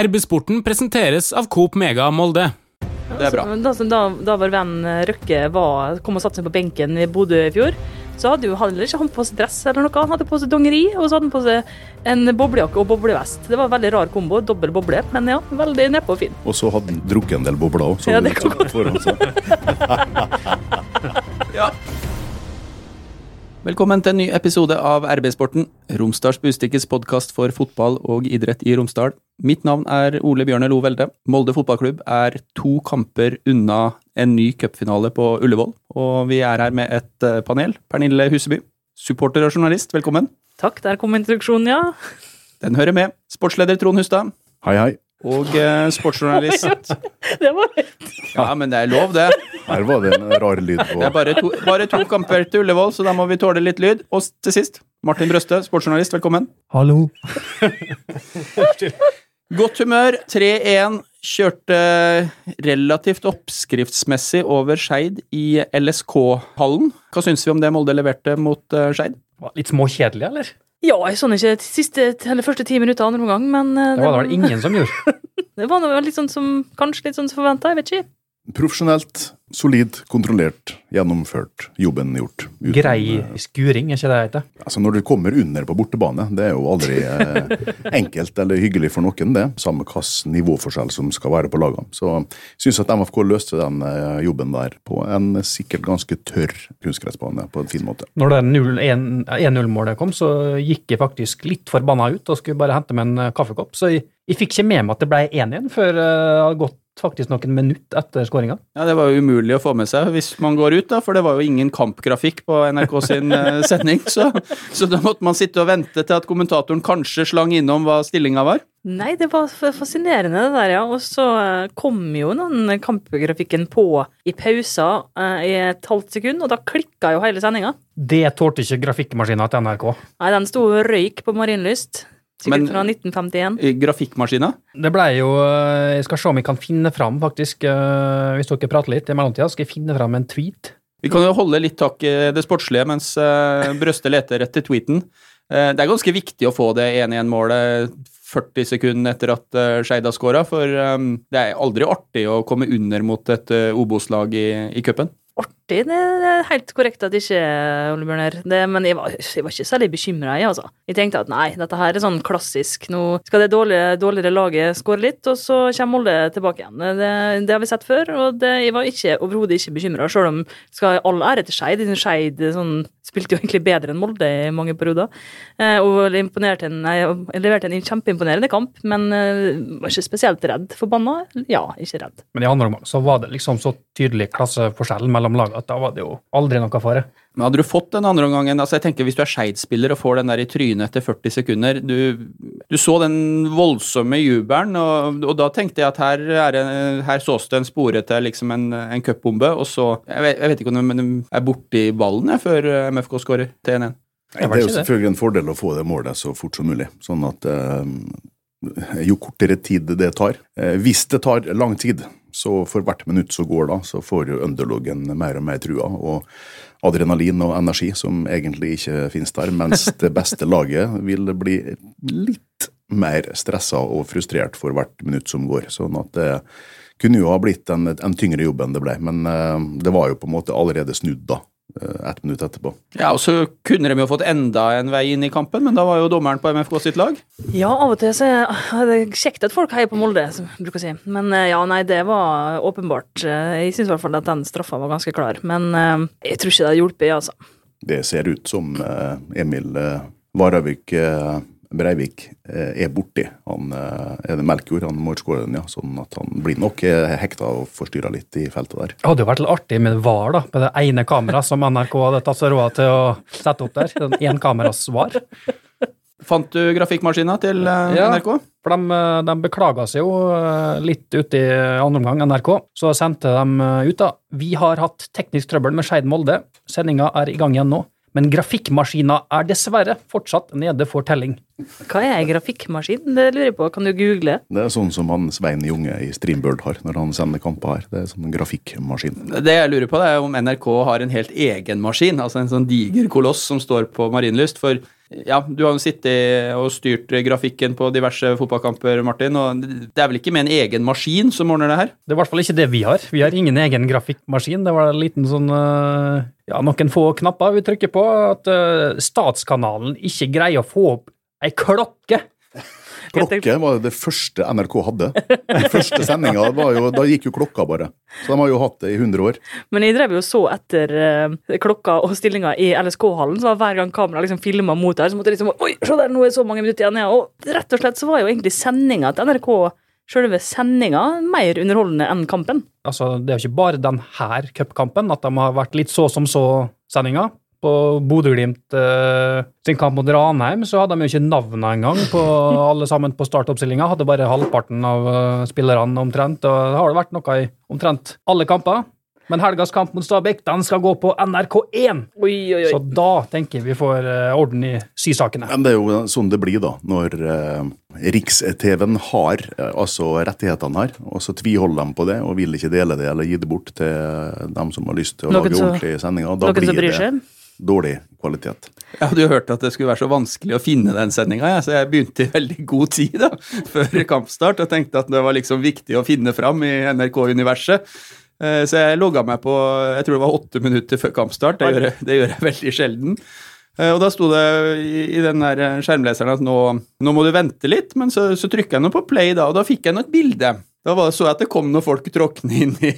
RB-sporten presenteres av Coop Mega Molde. Det er bra. Da, da, da vår venn Røkke var, kom og satte seg på benken i Bodø i fjor, så hadde jo heller ikke han på seg dress eller noe. Han hadde på seg dongeri, og så hadde han på seg en boblejakke og boblevest. Det var en veldig rar kombo. Dobbel boble, men ja, veldig nedpå og fin. Og så hadde han drukket en del bobler òg. Ja, det kan Ja. Velkommen til en ny episode av RB-sporten, Romsdals Bustikkes podkast for fotball og idrett i Romsdal. Mitt navn er Ole Bjørne Lo Velde. Molde fotballklubb er to kamper unna en ny cupfinale på Ullevål, og vi er her med et eh, panel. Pernille Huseby, supporter og journalist, velkommen. Takk, der kom introduksjonen, ja. Den hører med. Sportsleder Trond Hustad. Hei, hei. Og eh, sportsjournalist Det var Ja, men det er lov, det. Her var det en rar lyd på. Det er bare to, bare to kamper til Ullevål, så da må vi tåle litt lyd. Og til sist, Martin Brøste, sportsjournalist, velkommen. Hallo. Godt humør. 3-1. Kjørte relativt oppskriftsmessig over Skeid i LSK-hallen. Hva syns vi om det Molde leverte mot uh, Skeid? Litt småkjedelig, eller? Ja, jeg så ikke de siste, eller første ti minutter andre omgang, men eh, Det var det vel ingen som gjorde. det var noe litt sånn som kanskje litt sånn som forventa, jeg vet ikke. Profesjonelt, solid, kontrollert, gjennomført. Jobben gjort. Uten, Grei skuring, er ikke det det heter? Altså Når du kommer under på bortebane, det er jo aldri eh, enkelt eller hyggelig for noen, det. Samme hvilken nivåforskjell som skal være på lagene. Så jeg syns at MFK løste den eh, jobben der på en sikkert ganske tørr kunstgressbane på en fin måte. Når det 0 1 1-0-målet kom, så gikk jeg faktisk litt forbanna ut og skulle bare hente meg en eh, kaffekopp. Så jeg, jeg fikk ikke med meg at det ble 1-1 før det hadde gått faktisk noen minutter etter skåringa. Ja, Det var jo umulig å få med seg hvis man går ut, da, for det var jo ingen kampgrafikk på NRK sin eh, sending. Så, så da måtte man sitte og vente til at kommentatoren kanskje slang innom hva stillinga var. Nei, det var fascinerende det der, ja. Og så eh, kom jo den kampgrafikken på i pausa eh, i et halvt sekund, og da klikka jo hele sendinga. Det tålte ikke grafikkmaskina til NRK. Nei, den sto og røyk på Marienlyst. Sikkert Men- fra 1951. Grafikkmaskina. Det ble jo eh, Jeg skal se om jeg kan finne fram, faktisk, eh, hvis dere prater litt i mellomtida, skal jeg finne fram en tweet. Vi kan jo holde litt tak i det sportslige mens uh, Brøste leter etter tweeten. Eh, det er ganske viktig å få det 1-1-målet 40 sekunder etter at Skeid har skåra, for eh, det er aldri artig å komme under mot et Obos-lag i, i cupen. Artig, det er helt korrekt at ikke, Ole Bjørner. Det, men jeg var, jeg var ikke særlig bekymra, jeg, altså. Jeg tenkte at nei, dette her er sånn klassisk. Nå skal det dårlige, dårligere laget skåre litt, og så kommer Molde tilbake igjen. Det, det har vi sett før, og det, jeg var ikke, overhodet ikke bekymra, sjøl om skal all ære til Skeid. Skeid sånn, spilte jo egentlig bedre enn Molde i mange perioder. Eh, og imponerte en, nei, leverte en kjempeimponerende kamp, men eh, var ikke spesielt redd. Forbanna? Ja, ikke redd. Men i andre omgang så var det liksom så tydelig klasseforskjell mellom lagene at da var det jo aldri noe fare. Men hadde du fått den andre omgangen altså jeg tenker Hvis du er Skeid-spiller og får den der i trynet etter 40 sekunder Du, du så den voldsomme jubelen, og, og da tenkte jeg at her, er en, her sås det en spore til liksom en, en cupbombe, og så jeg vet, jeg vet ikke om de er borti ballen jeg, før eh, MFK skårer til 1-1. Det er jo selvfølgelig en fordel å få det målet så fort som mulig. Sånn at eh, jo kortere tid det tar eh, Hvis det tar lang tid, så for hvert minutt som går da, så får jo underloggen mer og mer trua. Og adrenalin og energi som egentlig ikke finnes der. Mens det beste laget vil bli litt mer stressa og frustrert for hvert minutt som går. Sånn at det kunne jo ha blitt en, en tyngre jobb enn det ble. Men eh, det var jo på en måte allerede snudd da, ett minutt etterpå. Ja, og så kunne de jo fått enda en vei inn i kampen, men da var jo dommeren på MFK sitt lag. Ja, av og til så er det kjekt at folk heier på Molde, som jeg bruker å si. Men eh, ja, nei, det var åpenbart. eh, Jeg syns i hvert fall at den straffa var ganske klar. Men eh, jeg tror ikke det har hjulpet, altså. Det ser ut som eh, Emil eh, Varavik eh, Breivik eh, er borti. Han eh, er det Melkjord, han målskåreren, ja. Sånn at han blir nok eh, hekta og forstyrra litt i feltet der. Det hadde jo vært litt artig med VAR, da, med det ene kameraet som NRK hadde tatt seg råd til å sette opp der. Den én kameras VAR. Fant du grafikkmaskina til NRK? Ja. For de, de beklaga seg jo eh, litt ute i andre omgang, NRK. Så sendte de eh, ut da. Vi har hatt teknisk trøbbel med Skeid Molde. Sendinga er i gang igjen nå. Men grafikkmaskiner er dessverre fortsatt nede for telling. Hva er en grafikkmaskin? Det lurer jeg på. Kan du google? Det er sånn som han Svein Junge i Streambird har når han sender kamper her. Det er sånn grafikkmaskin. Det jeg lurer på, det er om NRK har en helt egen maskin, altså en sånn diger koloss som står på Marienlyst. For Ja, du har jo sittet og styrt grafikken på diverse fotballkamper, Martin, og det er vel ikke med en egen maskin som ordner det her? Det er i hvert fall ikke det vi har. Vi har ingen egen grafikkmaskin. Det var en liten sånn eh, Ja, noen få knapper vi trykker på. At eh, statskanalen ikke greier å få opp ei klokke. Klokke var det første NRK hadde. Den første sendinga, da gikk jo klokka bare. Så de har jo hatt det i 100 år. Men jeg drev jo så etter eh, klokka og stillinga i LSK-hallen, så var hver gang kameraet liksom filma mot der, så måtte jeg liksom Oi, se der, nå er så mange minutter igjen! Ja. Og rett og slett så var jo egentlig sendinga til NRK, selve sendinga, mer underholdende enn kampen. Altså, Det er jo ikke bare den her cupkampen at de har vært litt så som så-sendinga. På Bodø-Glimt eh, sin kamp mot Ranheim så hadde de jo ikke navnene engang på alle sammen på startoppstillinga. Hadde bare halvparten av uh, spillerne omtrent. og Det har det vært noe i omtrent alle kamper. Men helgas kamp mot Stabæk den skal gå på NRK1, Oi, oi, oi. så da tenker jeg vi får eh, orden i sysakene. Men det er jo sånn det blir, da, når eh, Riks-TV-en har eh, altså rettighetene her, og så tviholder de på det og vil ikke dele det eller gi det bort til dem som har lyst til å Noen lage så, ordentlige sendinger. Da Noen som blir seg? det? Dårlig kvalitet. Jeg hadde jo hørt at det skulle være så vanskelig å finne den sendinga, ja, så jeg begynte i veldig god tid da, før kampstart og tenkte at det var liksom viktig å finne fram i NRK-universet. Eh, Så jeg logga meg på jeg tror det var åtte minutter før kampstart. Det gjør jeg, det gjør jeg veldig sjelden. Eh, Og da sto det i, i den der skjermleseren at nå, nå må du vente litt, men så, så trykka jeg nå på play, da, og da fikk jeg nå et bilde. Da var så jeg at det kom noen folk tråkkende inn i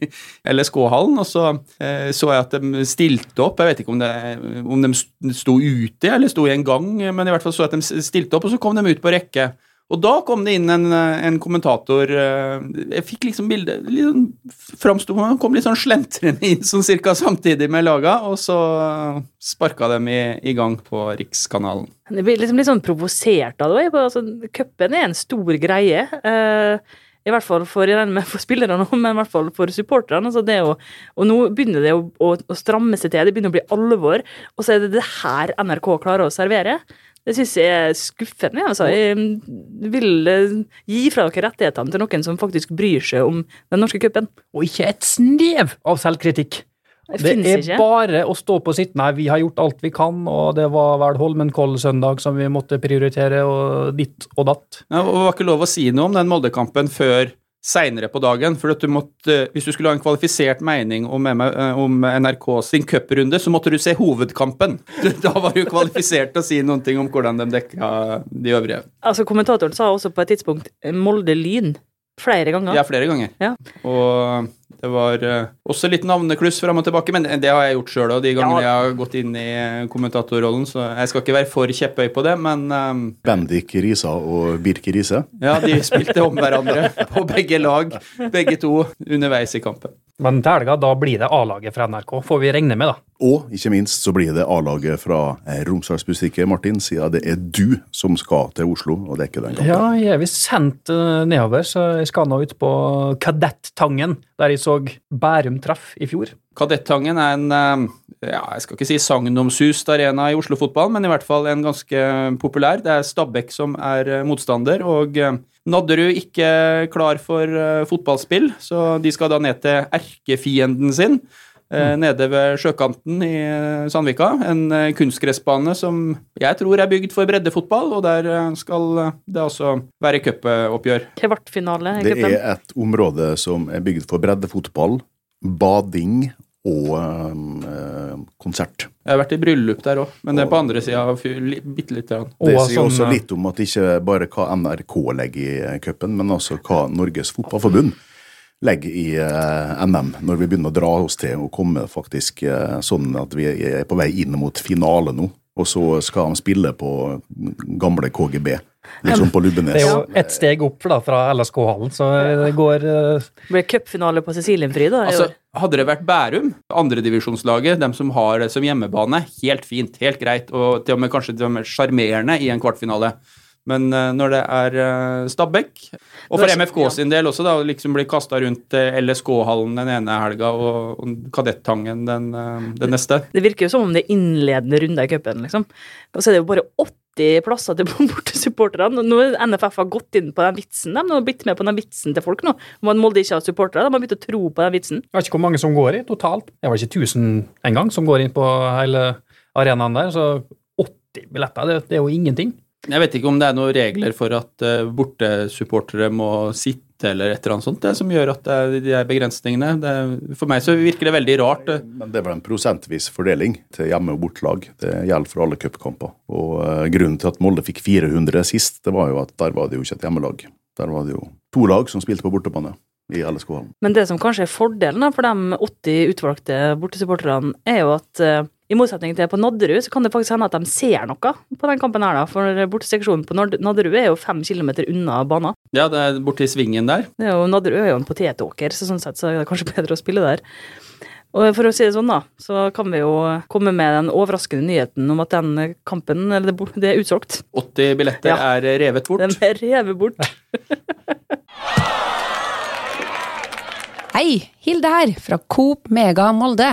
LSK-hallen, og så eh, så jeg at de stilte opp. Jeg vet ikke om, det, om de sto ute eller sto i en gang, men i hvert fall så jeg at de stilte opp, og så kom de ut på rekke. Og da kom det inn en, en kommentator eh, Jeg fikk liksom bildet liksom, sånn, framsto Han kom litt sånn slentrende inn sånn cirka samtidig med laga, og så sparka dem i, i gang på Rikskanalen. Det blir liksom litt sånn provosert av det. Altså, er en stor greie. eh, I hvert fall for, for spillerne, men i hvert fall for supporterne. Det å, og nå begynner det å, å, å stramme seg til, det begynner å bli alvor. Og så er det det her NRK klarer å servere. Det syns jeg er skuffende. Altså. Jeg vil eh, gi fra dere rettighetene til noen som faktisk bryr seg om den norske cupen. Og ikke et snev av selvkritikk. Det, Det er ikke. bare å stå på sitt Nei, vi har gjort alt vi kan, og det var vel Holmenkoll-søndag som vi måtte prioritere, og ditt og datt. Ja, og det var ikke lov å si noe om den Molde-kampen før seinere på dagen. For at du måtte, hvis du skulle ha en kvalifisert mening om, eh, om NRK sin cuprunde, så måtte du se hovedkampen. Da var du kvalifisert til å si noen ting om hvordan de dekka de øvrige. Altså, kommentatoren sa også på et tidspunkt Molde-Lyn flere ganger. Ja, flere ganger. Ja. Og det var eh, også litt navnekluss fram og tilbake, men det har jeg gjort sjøl òg, de gangene Ja. jeg har gått inn i kommentatorrollen, så jeg skal ikke være for kjepphøy på det, men um, Bendik Risa og Birke Riise. ja, de spilte om hverandre på begge lag, begge to, underveis i kampen. Men til helga, da blir det A-laget fra NRK, får vi regne med, da. Og ikke minst så blir det A-laget fra eh, Romsdalsbustikket, Martin, siden det er du som skal til Oslo og dekke den gangen. Ja, jeg er visst sendt eh, nedover, så jeg skal nå ut på Kadettangen, der jeg så Bærum treff i fjor. Kadettangen er en eh, ja, jeg skal ikke si sagnomsust arena i Oslo-fotball, men i hvert fall en ganske populær. Det er Stabæk som er eh, motstander, og eh, Nadderud ikke klar for fotballspill, så de skal da ned til erkefienden sin. Eh, Nede ved sjøkanten i eh, Sandvika. En eh, kunstgressbane som jeg tror er bygd for breddefotball, og der skal det også være cupoppgjør. Kvartfinale i Det er et område som er bygd for breddefotball, bading og øh, konsert. Jeg har vært i bryllup der òg, men det er på andre sida bitte lite grann. Det sier sånn, også eh, litt om at ikke bare hva NRK legger i cupen, men også hva Norges Fotballforbund legger i eh, NM, når vi begynner å dra oss til og komme faktisk eh, sånn at vi er på vei inn mot finale nå. Og så skal de spille på gamle KGB, liksom på Lubbenes. Det er jo ett steg opp da, fra LSK-hallen, så det går eh, Det ble cupfinale på Cecilienfryd da, Altså, hadde det vært Bærum, andredivisjonslaget, dem som har det som hjemmebane, helt fint, helt greit, og til og med kanskje sjarmerende i en kvartfinale. Men eh, når det er uh, Stabæk, og for MFK sin del også, da, liksom bli kasta rundt eh, LSK-hallen den ene helga og, og Kadettangen den, eh, den neste Det virker jo som om det er innledende runder i cupen, liksom. Og så er det jo bare 80 plasser til bortesupporterne. Nå har NFF gått inn på den vitsen. De har blitt med på den vitsen til folk nå. Man Molde ikke har supportere. De har begynt å tro på den vitsen. Jeg vet ikke hvor mange som går i totalt. Det var ikke 1000 engang som går inn på hele arenaen der, så 80 billetter, det, det er jo ingenting. Jeg vet ikke om det er noen regler for at uh, bortesupportere må sitte eller et eller annet sånt, det som gjør at det er de begrensningene. Det, for meg så virker det veldig rart. eh. Men det er vel en prosentvis fordeling til hjemme- og bortelag. Det gjelder for alle cupkamper. Og eh, grunnen til at Molde fikk 400 sist, det var jo at der var det jo ikke et hjemmelag. Der var det jo to lag som spilte på bortebane i LSK-hallen. Men det som kanskje er fordelen for de 80 utvalgte bortesupporterne, er jo at eh, i motsetning til på Nadderud, så kan det faktisk hende at de ser noe på den kampen her, da. For borteseksjonen på Nadderud er jo fem kilometer unna banen. Ja, det er borti svingen der. Det er jo, Nadderud er jo en potetåker, så sånn sett så er det kanskje bedre å spille der. Og for å si det sånn, da, så kan vi jo komme med den overraskende nyheten om at den kampen, eller det er utsolgt. 80 billetter Ja. er revet bort. Den er revet bort. Hei, Hilde her, fra Coop Mega Molde.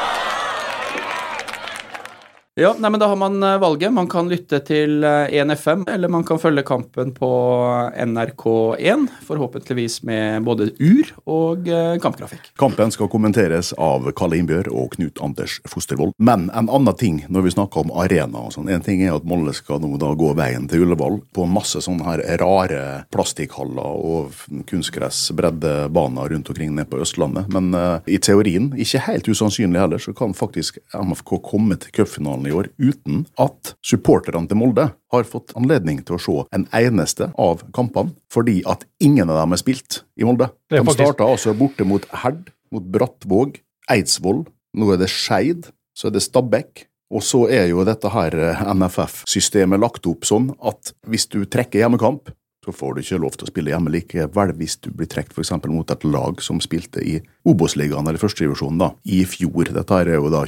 Ja, nei, men Da har man eh, valget. Man kan lytte til eh, 1FM, eller man kan følge kampen på NRK1. Forhåpentligvis med både ur og eh, kampgrafikk. Kampen skal kommenteres av Kalle Innbjørg og Knut Anders Fostervold. Men en annen ting når vi snakker om arena og sånn, en ting er at Molle skal nå da gå veien til Ullevål på masse sånne her rare plastikkhaller og kunstgress, bredde baner rundt omkring nede på Østlandet. Men uh, i teorien, ikke helt usannsynlig heller, så kan faktisk MFK komme til cupfinalen i år uten at supporterne til Molde har fått anledning til å se en eneste av kampene, fordi at ingen av dem er spilt i Molde. De starta altså borte mot Herd, mot Brattvåg, Eidsvoll, nå er det Skeid, så er det Stabekk. Og så er jo dette her eh, NFF-systemet lagt opp sånn at hvis du trekker hjemmekamp, så får du ikke lov til å spille hjemme likevel hvis du blir trukket f.eks. mot et lag som spilte i Obos-ligaen eller førstedivisjonen da, i fjor. Dette her er jo da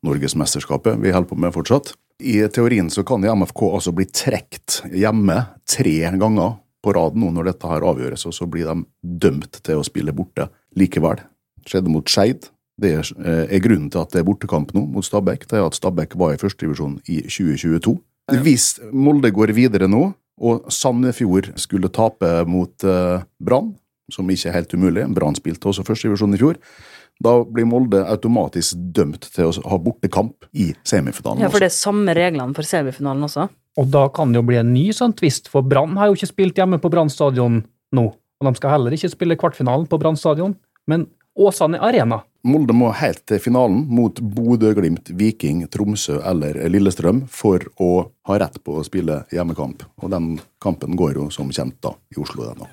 2022-norgesmesterskapet vi holder på med fortsatt. I teorien så kan MFK altså bli trukket hjemme tre ganger på rad nå når dette her avgjøres, og så blir de dømt til å spille borte likevel. Skjedde mot Skeid. Det er, eh, grunnen til at det er bortekamp nå mot Stabæk. Det er at Stabæk var i førstedivisjon i 2022. Hvis Molde går videre nå, og Sandefjord skulle tape mot eh, Brann, som ikke er helt umulig, Brann spilte også førstedivisjon i fjor, da blir Molde automatisk dømt til å ha bortekamp i semifinalen. Ja, for det er samme reglene for semifinalen også. Og da kan det jo bli en ny sånn tvist, for Brann har jo ikke spilt hjemme på Brann stadion nå. Og de skal heller ikke spille kvartfinalen på Brann stadion, men Åsane Arena. Molde må helt til finalen mot Bodø, Glimt, Viking, Tromsø eller Lillestrøm for å ha rett på å spille hjemmekamp. Og den kampen går jo som kjent da i Oslo den nå.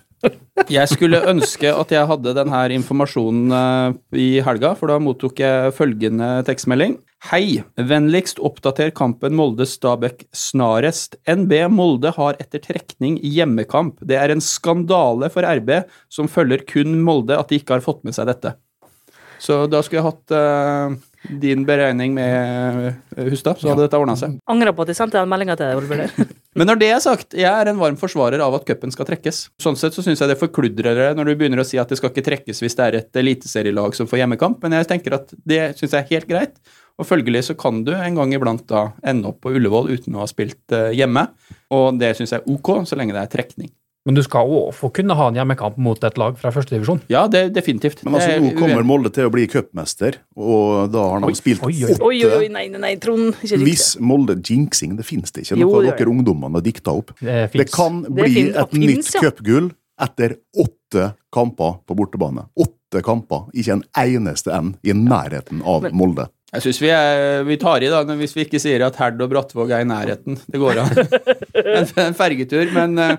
Jeg skulle ønske at jeg hadde denne informasjonen eh, i helga, for da mottok jeg følgende tekstmelding. Hei, vennligst oppdater kampen Molde-Stabæk snarest. NB Molde har etter trekning hjemmekamp. Det er en skandale for RB, som følger kun Molde, at de ikke har fått med seg dette. Så da skulle jeg hatt eh, din beregning med eh, Hustad, så hadde dette ordna seg. Angra på at jeg sendte den meldinga til deg, Ole Men når det er sagt, jeg er en varm forsvarer av at cupen skal trekkes. Sånn sett så syns jeg det forkludrer det når du begynner å si at det skal ikke trekkes hvis det er et eliteserielag som får hjemmekamp, men jeg tenker at det syns jeg er helt greit. Og følgelig så kan du en gang iblant da ende opp på Ullevål uten å ha spilt eh, hjemme, og det syns jeg er ok, så lenge det er trekning. Men du skal òg få kunne ha en hjemmekamp mot et lag fra førstedivisjon. Ja, det er definitivt. Men altså, nå kommer. Molde til å bli cupmester, og da har de Oi, spilt oi, oi. Oi, oi, oi, nei, nei, nei, Trond. Ikke Hvis. Molde jinxing, det finnes det ikke. Jo, Noe det dere ungdommene har dikta opp. Det Det kan Det bli finnes- et finnes, nytt ja. cupgull etter åtte kamper på bortebane. Åtte kamper, ikke en eneste en i nærheten av Men- Molde. Jeg syns vi, vi tar i da, hvis vi ikke sier at Herd og Brattvåg er i nærheten. Det går an. en, en fergetur, men eh,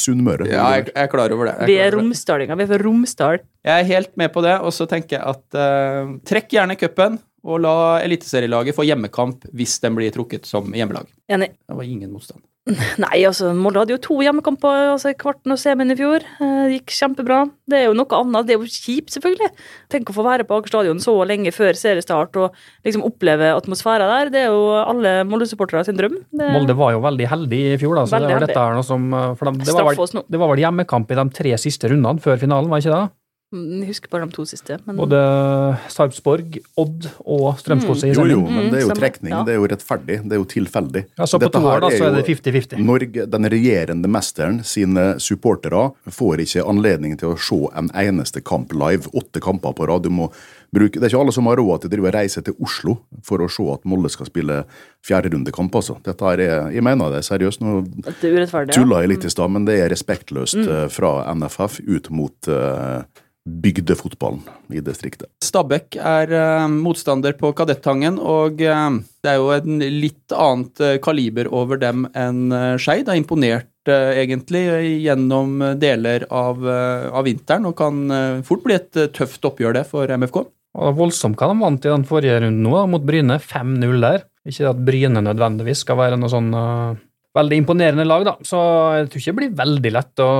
Sunnmøre. ja, jeg, jeg er klar over det. Jeg Vi er romsdalinger. Vi er fra Romsdal. Jeg er helt med på det, og så tenker jeg at eh, trekk gjerne cupen, og la eliteserielaget få hjemmekamp hvis den blir trukket som hjemmelag. Enig. Det var ingen motstand. Nei, altså, Molde hadde jo to hjemmekamper altså, kvarten og semien i fjor. Eh, Det gikk kjempebra. Det er jo noe annet. Det er jo kjipt, selvfølgelig. Tenk å få være på Aker stadion så lenge før seriestart og liksom oppleve atmosfæren der. Det er jo alle Molde-supportere sin drøm. Det, Molde var jo veldig heldig i fjor, da. Så Veldig det, var heldig. dette her noe som, for de, det, var vel, det var vel hjemmekamp i de tre siste rundene før finalen, var ikke det? Jeg husker bare de to siste. Men Både Sarpsborg, Odd og Strømsgodset Mm. Jo, jo, men det er jo trekning. Ja. Det er jo rettferdig. Det er jo tilfeldig. Ja, så på Dette to her år da, så er det 50-50. Norge, den regjerende mesteren sine supportere får ikke anledning til å se en eneste kamp live. Åtte kamper på rad. Du må bruke, det er ikke alle som har råd til å reise til Oslo for å se at Molle skal spille fjerderundekamp. Altså. Dette her er, jeg mener det seriøst. Nå det er urettferdig. ja. tulla jeg litt i stad, men det er respektløst mm. fra NFF ut mot eh, bygdefotballen i distriktet. Stabæk er uh, motstander på Kadettangen, og uh, det er jo en litt annet uh, kaliber over dem enn uh, Skeid. Har imponert egentlig gjennom deler av, av vinteren, og kan fort bli et tøft oppgjør det for MFK. Og det var voldsomt hva de vant i den forrige runden nå, da, mot Bryne. 5-0 der. Ikke at Bryne nødvendigvis skal være noe sånn uh, veldig imponerende lag, da. Så jeg tror ikke det blir veldig lett å,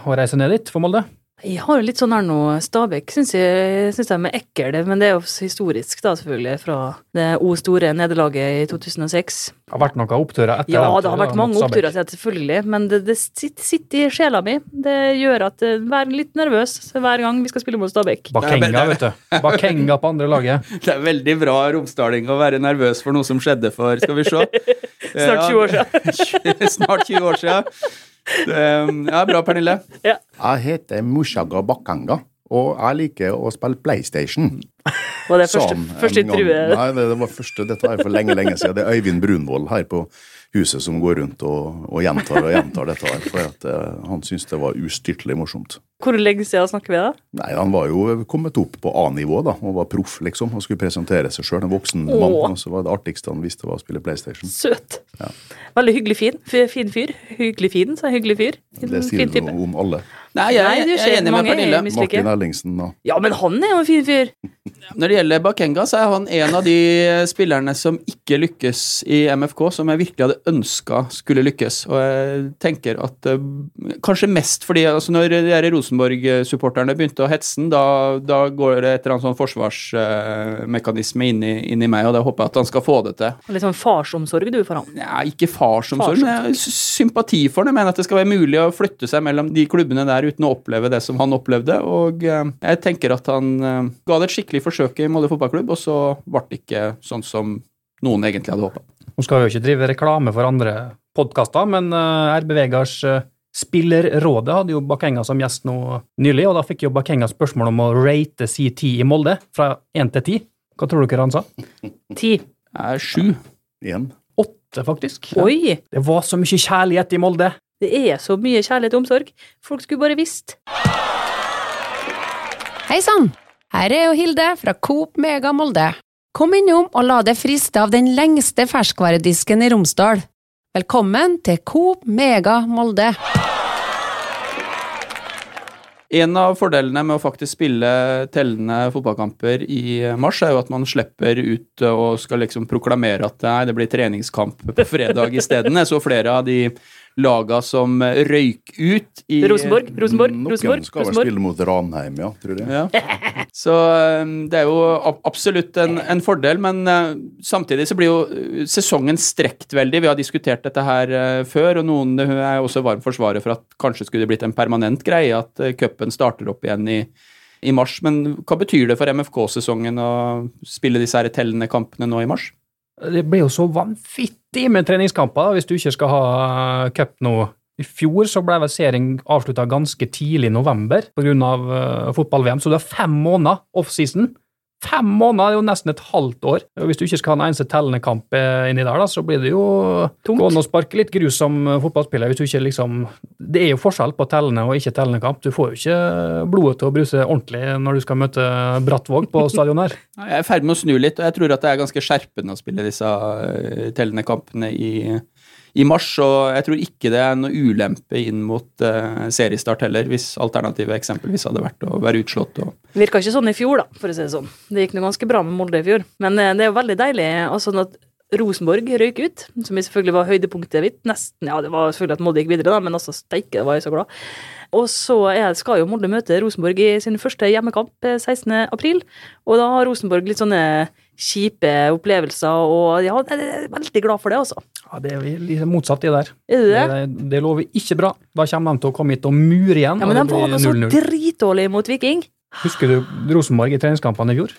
å reise ned dit for Molde. Jeg har jo litt sånn her nå, Stabæk syns jeg synes de er ekle, men det er jo historisk, da, selvfølgelig, fra det O store nederlaget i 2006. Det har vært noen oppturer etter Ja, det har vært mange oppturer, selvfølgelig, men det, det sitter, sitter i sjela mi. Det gjør at jeg er litt nervøs hver gang vi skal spille mot Stabæk. Bakenga, vet du. Bakenga på andre laget. Det er veldig bra romsdaling å være nervøs for noe som skjedde for Skal vi se. Snart 20 år siden. Snart 20 år siden. Um, Ja, bra, Pernille. Jeg heter Mushaga Bakanga, og jeg liker å spille PlayStation. Var det første, Som, første gang. Nei, det, det var første, dette er for lenge, lenge siden. Det er Øyvind Brunvoll her på huset som går rundt og, og gjentar og gjentar dette her, for at, eh, han syntes det var ustyrtelig morsomt. Hvor lenge siden snakker vi da? Nei, han var jo kommet opp på A-nivå da, og var proff, liksom, og skulle presentere seg sjøl. En voksen Åh. mann. Og så var det artigste han visste, var å spille PlayStation. Søt. Veldig hyggelig fin. Fin fyr. Hyggelig fin, sa jeg. Hyggelig fyr. Det sier du om alle. Nei, jeg, Nei, jeg er enig med Pernille. er. Martin Ellingsen da. Ja, men han er jo en fin fyr. Når det gjelder Bakenga, så er han en av de spillerne som ikke lykkes i MFK, som jeg virkelig hadde ønska skulle lykkes. Og jeg tenker at eh, Kanskje mest fordi altså når de Rosenborg-supporterne begynte å hetse da, da går det et eller annet sånn forsvarsmekanisme inn, i- inn i meg, og da håper jeg at han skal få det til. Litt sånn farsomsorg du for han. Ja, ikke farsomsorg, men jeg har sympati for det. Jeg mener at det skal være mulig å flytte seg mellom de klubbene der uten å oppleve det som han opplevde. Og eh, jeg tenker at han eh, ga det et skikkelig forsøk i Molde fotballklubb, og så ble det ikke sånn som noen egentlig hadde håpa. Nå skal vi jo ikke drive reklame for andre podkaster, men uh, RB Vegars uh, Spillerrådet hadde jo Bakenga som gjest nå nylig, og da fikk jo Bakenga spørsmål om å rate si ti i Molde fra én til ti. Hva tror dere han sa? Ti. Er sju. igjen. Åtte, faktisk. Oi! Det var så mye kjærlighet i Molde. Det er så mye kjærlighet og omsorg. Folk skulle bare visst. Hei sann! Her er jo Hilde fra Coop Mega Molde. Kom innom og la deg friste av den lengste ferskvaredisken i Romsdal. Velkommen til Coop Mega Molde. En av fordelene med å faktisk spille tellende fotballkamper i mars, er jo at man slipper ut og skal liksom proklamere at nei, det blir treningskamp på fredag isteden. Jeg så flere av de laga som røyk ut i Rosenborg, Rosenborg, Noen Rosenborg. skal vel spille mot Ranheim, ja, tror jeg. Ja. Så um, det er jo absolutt en, en fordel, men samtidig så blir jo sesongen strekt veldig. Vi har diskutert dette her før, og noen er også varm forsvarer for at kanskje skulle det blitt en permanent greie at cupen starter opp igjen i, i mars. Men hva betyr det for MFK-sesongen å spille disse her tellende kampene nå i mars? Det blir jo så vanvittig med treningskamper hvis du ikke skal ha uh, cup nå. I fjor så ble serien avslutta ganske tidlig i november pga. Uh, fotball-VM, så du har fem måneder offseason. Fem måneder er jo nesten et halvt år. Og Hvis du ikke skal ha en eneste tellende kamp eh, inni der, da, så blir det jo Tungt. gående å sparke litt grus som eh, fotballspiller. hvis du ikke liksom... Det er jo forskjell på tellende og ikke tellende kamp. Du får jo ikke blodet til å bruse ordentlig når du skal møte Brattvåg på stadion her. Jeg er i ferd med å snu litt, og jeg tror at det er ganske skjerpende å spille disse uh, tellende kampene i, i mars. Og jeg tror ikke det er noe ulempe inn mot uh, seriestart heller, hvis alternativet eksempelvis hadde vært å være utslått. og Virka ikke sånn i fjor, da, for å si det sånn. Det gikk nå ganske bra med Molde i fjor. Men uh, det er jo veldig deilig altså at Rosenborg røyk ut, som selvfølgelig var høydepunktet mitt. Nesten, ja, det var selvfølgelig at Molde gikk videre, da, men altså steike, var jeg så glad. Og så skal jo Molde møte Rosenborg i sin første hjemmekamp eh, 16. april. Og da har Rosenborg litt sånne kjipe opplevelser, og ja, jeg er veldig glad for det, altså. Ja, Det er litt motsatt, det der. Er det det? Det, lover ikke bra. Da kommer de til å komme hit og mure igjen. Ja, men de var da så 0-0. dritdårlige mot Viking. Husker du Rosenborg i treningskampene i fjor?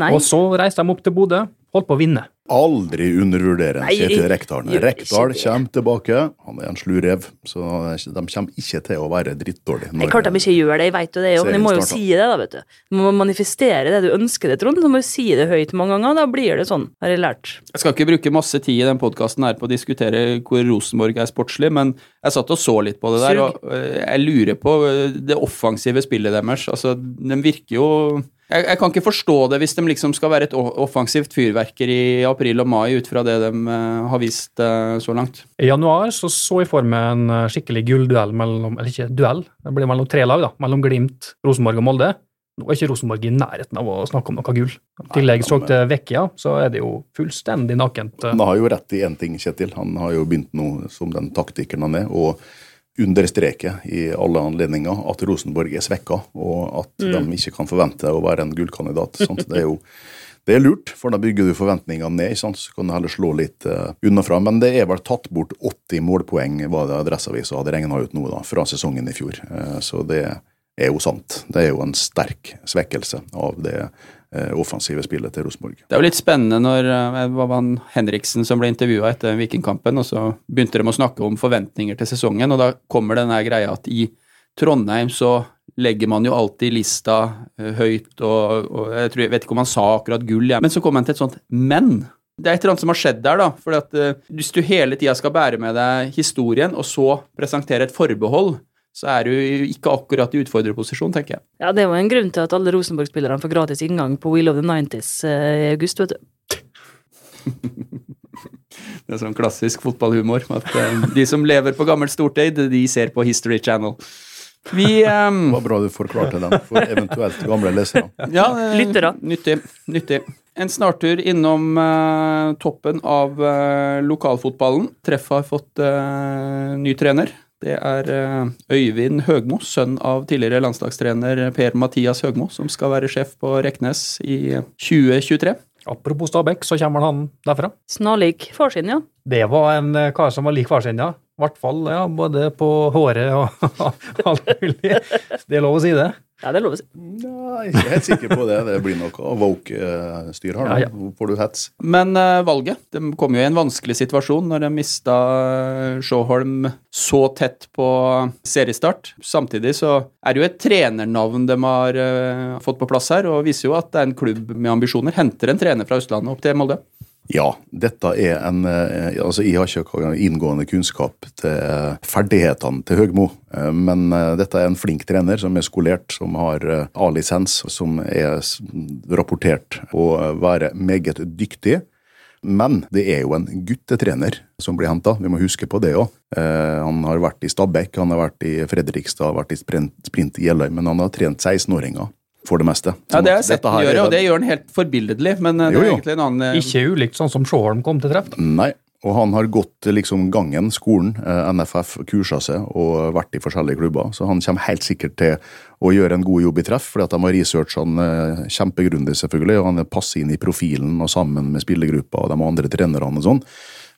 Nei. Og så reiste de opp til Bodø, holdt på å vinne. Aldri undervurdere Kjetil Rekdal. Rekdal kommer tilbake. Han er en slu rev, så de kommer ikke til å være drittdårlige. Det er klart de ikke gjør det, jeg vet jo det, men jeg må jo si det, da, vet du. Du må manifestere det du ønsker det, Trond. Du må jo si det høyt mange ganger, da blir det sånn, har jeg lært. Jeg skal ikke bruke masse tid i den podkasten her på å diskutere hvor Rosenborg er sportslig, men jeg satt og så litt på det der, og øh, jeg lurer på øh, det offensive spillet deres. Altså, de virker jo jeg, jeg kan ikke forstå det hvis de liksom skal være et offensivt fyrverkeri i april og mai ut fra det de øh, har vist øh, så langt. I januar så så jeg for meg en eh, skikkelig gullduell mellom Eller ikke duell, det blir mellom tre lag, da. Mellom Glimt, Rosenborg og Molde. Nå er ikke Rosenborg i nærheten av å snakke om noe gull. I tillegg så til Vecchia, så er det jo fullstendig nakent. eh. Han har jo rett i én ting, Kjetil. Han har jo begynt nå som den taktikeren han er, å understreke i alle anledninger at Rosenborg er svekka, og at de ikke kan forvente å være en gullkandidat. Det er jo det er lurt, for da bygger du forventningene ned, sant? så kan du heller slå litt uh, unnafra. Men det er vel tatt bort 80 målpoeng, var det Adresseavisa hadde regna ut nå, da, fra sesongen i fjor. Uh, så det er jo sant. Det er jo en sterk svekkelse av det eh, offensive spillet til Rosenborg. Det er jo litt spennende når øh, det var Henriksen som ble intervjua etter Vikingkampen, og så begynte de å snakke om forventninger til sesongen, og da kommer denne greia at i Trondheim så legger man jo alltid lista øh, høyt, og, og jeg, tror, jeg vet ikke om han sa akkurat gull, ja. men så kommer han til et sånt men. Det er et eller annet som har skjedd der, da. For at, hvis du hele tida skal bære med deg historien, og så presentere et forbehold, så er du ikke akkurat i utfordrerposisjon, tenker jeg. Ja, det er jo en grunn til at alle Rosenborg-spillerne får gratis inngang på Wheel of the 90s eh, i august, vet du. Det er sånn klassisk fotballhumor. At øh, de som lever på gammelt stortid, de ser på History Channel. Vi um... Det var bra du forklarte den for eventuelt gamle lesere. Ja, eh, Lyttere. Nyttig. nyttig. En snartur innom uh, toppen av uh, lokalfotballen. Treff har fått uh, ny trener. Det er eh, Øyvind Høgmo, sønn av tidligere landslagstrener Per-Mathias Høgmo, som skal være sjef på Reknes i 2023. Apropos Stabæk, så kommer han derfra. Snarlik far sin, ja. Det var en eh, kar som var lik far sin, ja. I hvert fall ja, både på håret og alt mulig. Det er lov å si det. Ja, det er lov å si. Nei, jeg er helt sikker på det. Det blir noe woke-styr her. Ja, ja. Nå får du hets. Men uh, valget De kom jo i en vanskelig situasjon når de mista eh, Sjåholm så tett på seriestart. Samtidig så er det jo et trenernavn de har uh, fått på plass her, og viser jo at det er en klubb med ambisjoner. Henter en trener fra Østlandet opp til Molde. Ja, dette er en eh, Altså, jeg har ikke inngående kunnskap til eh, ferdighetene til Høgmo, eh, men dette er en flink trener som er skolert, som har A-lisens, som er rapportert å være meget dyktig. Men det er jo en guttetrener som blir henta, vi må huske på det òg. Han har vært i Stabekk, han har vært i Fredrikstad, vært i sprint, sprint i Jeløy, men han har trent 16-åringer for det meste. Ja, det har jeg sett han er gjøre, og det gjør han helt forbilledlig, men eh, det Jo, er jo. egentlig en annen eh, Ikke ulikt sånn som Sjåholm kom til treff. da. Nei, og han har gått eh, liksom gangen, skolen, NFF, kursa seg og vært i forskjellige klubber. Så han kommer helt sikkert til å gjøre en god jobb i treff, fordi at de har researcha han kjempegrundig, selvfølgelig. Og han passer inn i profilen og sammen med spillergruppa og de andre trenerne og sånn.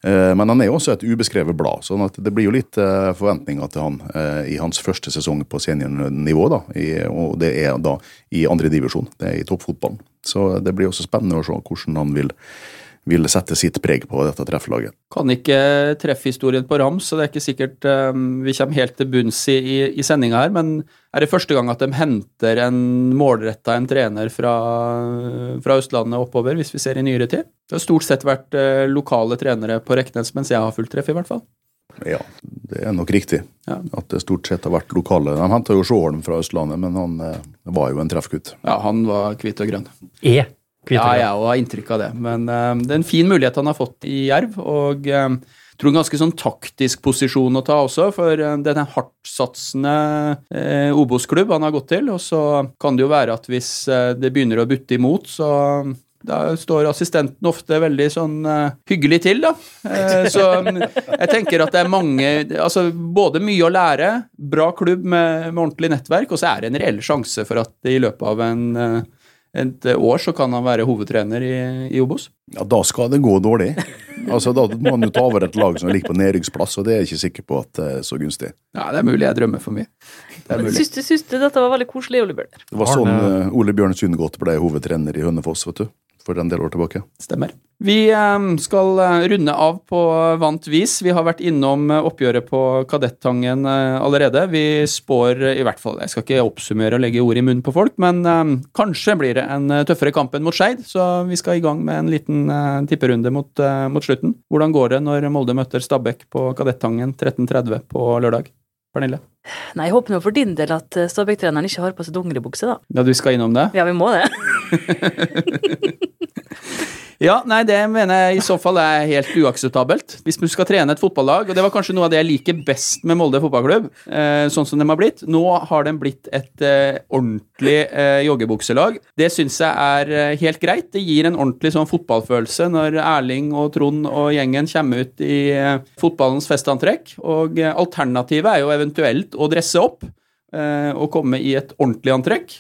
Eh, Men han er jo også et ubeskrevet blad, sånn at det blir jo litt eh, forventninger til han eh, i hans første sesong på seniornivå. da, Og det er da i andredivisjon, det er i toppfotballen. Så det blir også spennende å se hvordan han vil, vil sette sitt preg på dette trefflaget. Kan ikke treffhistorien på rams, så det er ikke sikkert um, vi kommer helt til bunns i, i, i sendinga her. Men er det første gang at de henter en målretta en trener fra, fra Østlandet oppover, hvis vi ser i nyere tid? Det har stort sett vært uh, lokale trenere på Reknes mens jeg har fulgt treff, i hvert fall. Ja, det er nok riktig. Ja. At det stort sett har vært lokale. De henta jo Sjåholm fra Østlandet, men han eh, var jo en treffgutt. Ja, han var hvit og grønn. Er Ja, jeg òg har inntrykk av det. Men uh, det er en fin mulighet han har fått i Jerv, og uh, jeg tror en ganske sånn taktisk posisjon å ta også, for uh, det er en hardtsatsende uh, Obos-klubb han har gått til, og så kan det jo være at hvis eh, det begynner å butte imot, så da står assistenten ofte veldig sånn uh, hyggelig til, da. Uh, så um, jeg tenker at det er mange Altså både mye å lære, bra klubb med, med ordentlig nettverk, og så er det en reell sjanse for at i løpet av en eh, et år så kan han være hovedtrener i, i Obos. Ja, da skal det gå dårlig. Altså, Da må han jo ta over et lag som ligger på nedrykksplass, og det er jeg ikke sikker på at er så gunstig. Ja, det er mulig jeg drømmer for mye. Det er mulig. Syns du, syns du dette var veldig koselig, Ole Bjørner? Det var sånn eh, Ole Bjørn Sundgodt ble hovedtrener i Hønefoss, vet du. For en del år tilbake. Stemmer. Vi eh, skal eh, runde av på vant vis. Vi har vært innom eh, oppgjøret på Kadettangen allerede. Vi spår i hvert fall Jeg skal ikke oppsummere og legge ord i munnen på folk, men kanskje blir det en tøffere kamp enn mot Skeid, så vi skal i gang med en liten tipperunde mot, mot slutten. Hvordan går det når Molde møter Stabæk på Kadettangen 13.30 på lørdag? Pernille? Nei, jeg håper nå for din del at Stabæk-treneren ikke har på seg dongeribukse, da. Ja, du skal innom det? Ja, vi må det. Ja, nei, det mener jeg i så fall er helt uakseptabelt. Hvis du skal trene et fotballag, og det var kanskje noe av det jeg liker best med Molde fotballklubb, eh, sånn som de har blitt. Nå har de blitt et eh, ordentlig eh, joggebukselag. Det syns jeg er helt greit. Det gir en ordentlig sånn fotballfølelse når Erling og Trond og gjengen kommer ut i fotballens festantrekk. Og alternativet er jo eventuelt å dresse opp og komme i et ordentlig antrekk.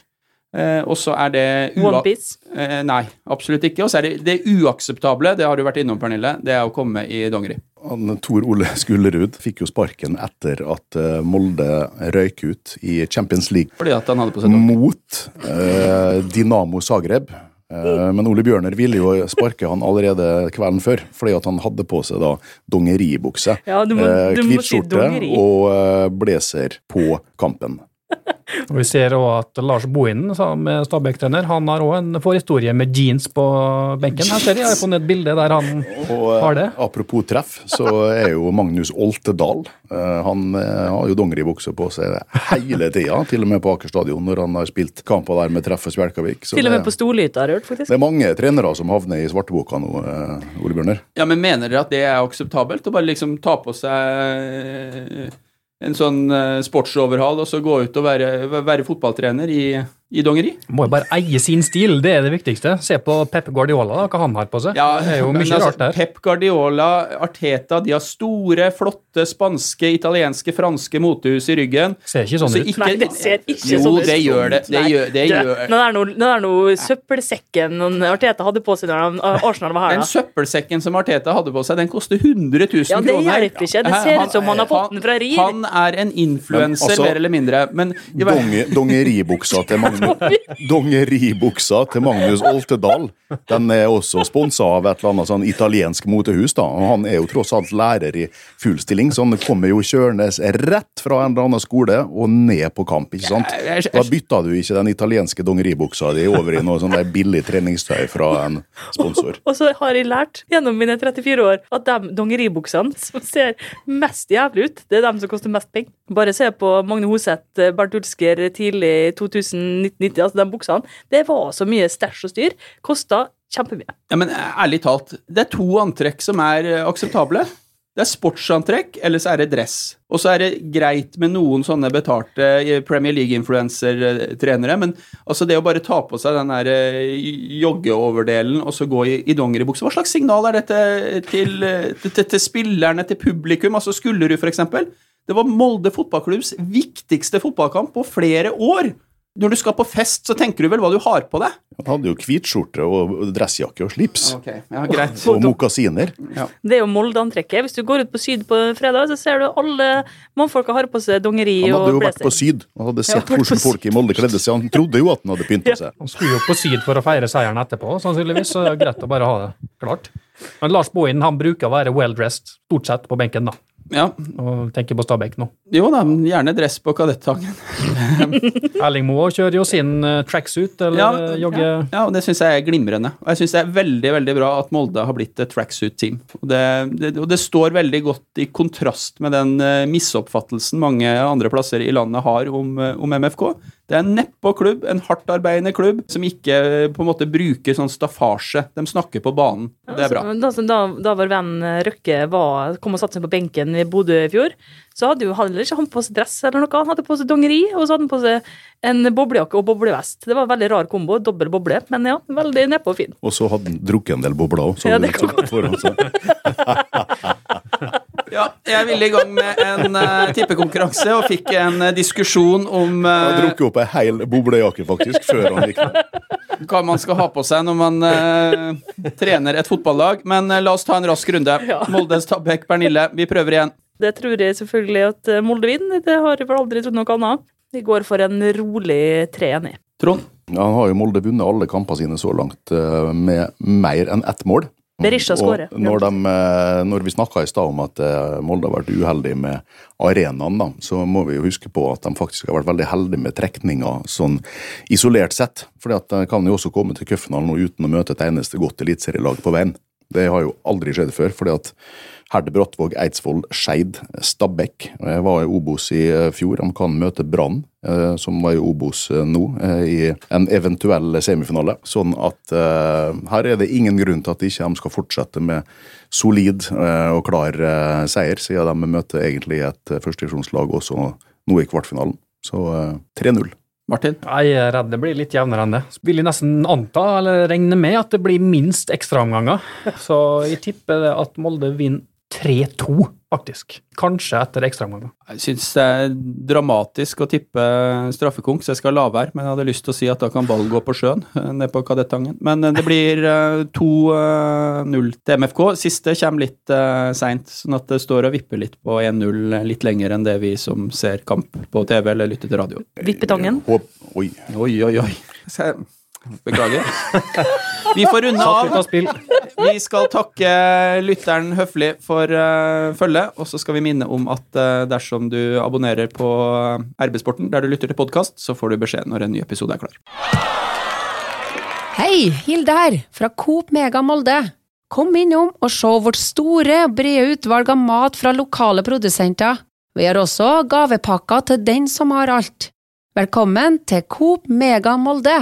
Eh, og så er det Onepiece. Eh, nei, absolutt ikke. Og så er det, det uakseptable, det har du vært innom, Pernille, det er å komme i dongeri. Han, Tor Ole Skullerud fikk jo sparken etter at eh, Molde røyk ut i Champions League Fordi at han hadde på seg dongeri. mot eh, Dinamo Zagreb. Eh, men Ole Bjørner ville jo sparke han allerede kvelden før, fordi at han hadde på seg da dongeribukse. Ja, Eh, Hvit si skjorte dongeri. og eh, blazer på kampen. Og vi ser òg at Lars Bohinen, som er Stabæk-trener, han har òg en forhistorie med jeans på benken. Her ser jeg, jeg har funnet et bilde der han Og eh, Har det? apropos treff, så er jo Magnus Oltedal eh, Han eh, har jo dongeribukse på seg hele tida, til og med på Aker stadion når han har spilt kamper der med treff og Spjelkavik. Til og med på Storlyta har jeg hørt, faktisk. det er mange trenere som havner i svarteboka nå, Ole Bjørner. Ja, men mener dere at det er akseptabelt? Å bare liksom ta på seg en sånn eh, sportsoverhall og så gå ut og være, være fotballtrener i, i dongeri? må jo bare eie sin stil, det er det viktigste. Se på Pep Guardiola, da, hva han har på seg. Ja, det er jo mye altså, rart der. Pep Guardiola, Arteta, de har store, flotte spanske, italienske, franske motehus i ryggen. Ser ikke sånn ut. ikke- Nei, det ser ikke jo, sånn ut. Jo, det gjør det. Det gjør, det gjør. Nå er noe, nå er noe søppelsekken Arteta hadde på seg når han- Arsenal var her. Den søppelsekken som Arteta hadde på seg, den koster 100 000 kroner. Ja, det kroner. hjelper ikke. Det ser ut som han har fått den fra Rir. Han er en influenser, altså- mer eller mindre. Men i Donge, dongeribuksa til Magnus, dongeribuksa til Magnus Oltedal den er også sponsa av et eller annet sånn italiensk motehus. da, og Han er jo tross alt lærer i full stilling, så han kommer jo kjørende rett fra en eller annen skole og ned på kamp. ikke sant? Da bytta du ikke den italienske dongeribuksa di over i noe sånn der billig treningstøy fra en sponsor. Og så har jeg lært gjennom mine 34 år at de dongeribuksene som ser mest jævlig ut, det er de som koster mest penger. Bare se på Magne Hoseth, Bernt Ulsker tidlig 2090, altså de buksene. Det var så mye stæsj og styr. Kosta kjempemye. Ja, men ærlig talt, det er to antrekk som er eh, akseptable. Det er sportsantrekk, eller så er det dress. Og så er det greit med noen sånne betalte eh, Premier League-influencer-trenere, men altså det å bare ta på seg den der eh, joggeoverdelen og så gå i, i dongeribukse, hva slags signal er dette til, eh, til, til, til spillerne, til publikum? Altså Skullerud, eksempel. Det var Molde fotballklubbs viktigste fotballkamp på flere år. Når du skal på fest, så tenker du vel hva du har på deg? Han hadde jo hvitskjorte og dressjakke og slips. Okay, ja, greit. Og mokasiner. Det er jo Molde-antrekket. Hvis du går ut på Syd på fredag, så ser du alle mannfolka har på seg dongeri Han hadde jo vært på. Syd og hadde sett hvordan folk i Molde kledde seg. Han trodde jo at han hadde pynta seg. Han skulle jo på Syd for å feire seieren etterpå, sannsynligvis, så det er greit å bare ha det klart. Men Lars Bohin han bruker å være well dressed, stort sett på benken, da. Ja, Og tenker på Stabæk nå. Jo da, gjerne dress på kadettangen. Erling Moe kjører jo sin eh, tracksuit, eller Ja, eh, jogge... Ja, og det syns jeg er glimrende. Og jeg syns det er veldig veldig bra at Molde har blitt et tracksuit-team. Og det, det, og det står veldig godt i kontrast med den eh, misoppfattelsen mange andre plasser i landet har om, om MFK. Det er en nedpå-klubb, en hardtarbeidende klubb, som ikke eh, på en måte bruker sånn staffasje. De snakker på banen. Det er bra. Da, da, da vår venn Røkke var, kom og satte seg på benken i Bodø i fjor, så hadde jo heller ikke han på seg dress eller noe. Han hadde på seg dongeri, og så hadde han på seg en boblejakke og boblevest. Det var en veldig rar kombo. Dobbel boble, men ja, veldig nedpå og fin. Og så hadde han drukket en del bobler òg. Ja, det kan Ja, jeg ville i gang med en uh, tippekonkurranse og fikk en uh, diskusjon om Han eh, drukket opp ei hel boblejakke, faktisk, før han gikk ned. hva man skal ha på seg når man uh, trener et fotballag, men la oss ta en rask runde. Ja. Molde, Stabæk, Bernille, vi prøver igjen. Det tror jeg selvfølgelig at Molde vinner. Det har jeg vel aldri trodd noe annet. Vi går for en rolig 3-1. Trond? Ja, Han har jo Molde vunnet alle kampene sine så langt med mer enn ett mål. Berisha skårer. Når, de, eh, når vi snakka i stad om at eh, Molde har vært uheldig med arenaen, da, så må vi jo huske på at de faktisk har vært veldig heldige med trekninger sånn isolert sett. At de kan jo også komme til cupfinalen uten å møte et eneste godt eliteserielag på veien. Det har jo aldri skjedd før. fordi at Herde Brattvåg, Eidsvoll, Skeid, Stabekk. Jeg var i Obos i eh, fjor. De kan møte Brann, eh, som var i Obos eh, nå, i en eventuell semifinale. Sånn at her er det ingen grunn til at ikke de skal fortsette med solid og klar seier, siden de møter egentlig et førstedivisjonslag også nå i kvartfinalen. Så eh, 3-0. Martin? Jeg er redd det blir litt jevnere enn det. Vil jeg nesten anta, eller regne med, at det blir minst ekstraomganger. Så jeg tipper det at Molde vinner 3-2, faktisk. Kanskje etter ekstraomganger. Jeg syns det er dramatisk å tippe straffekonk, så jeg skal la være. Men jeg hadde lyst til å si at da kan ball gå på sjøen, eh, ned på Kadettangen. Men eh, det blir eh, 2-0 til MFK. Siste kommer litt seint, sånn at det står og vipper litt på 1-0 litt lenger enn det vi som ser kamp på TV eller lytter til radio. Vippetangen. Oi. Oi, oi, oi. Beklager. Vi får runde av. Vi skal takke lytteren høflig for uh, følget, og så skal vi minne om at uh, dersom du abonnerer på eh, RB-sporten der du lytter til podkast, så får du beskjed når en ny episode er klar. Hei, Hilde her, fra Coop Mega Molde. Kom innom og se vårt store og brede utvalg av mat fra lokale produsenter. Vi har også gavepakker til den som har alt. Velkommen til Coop Mega Molde.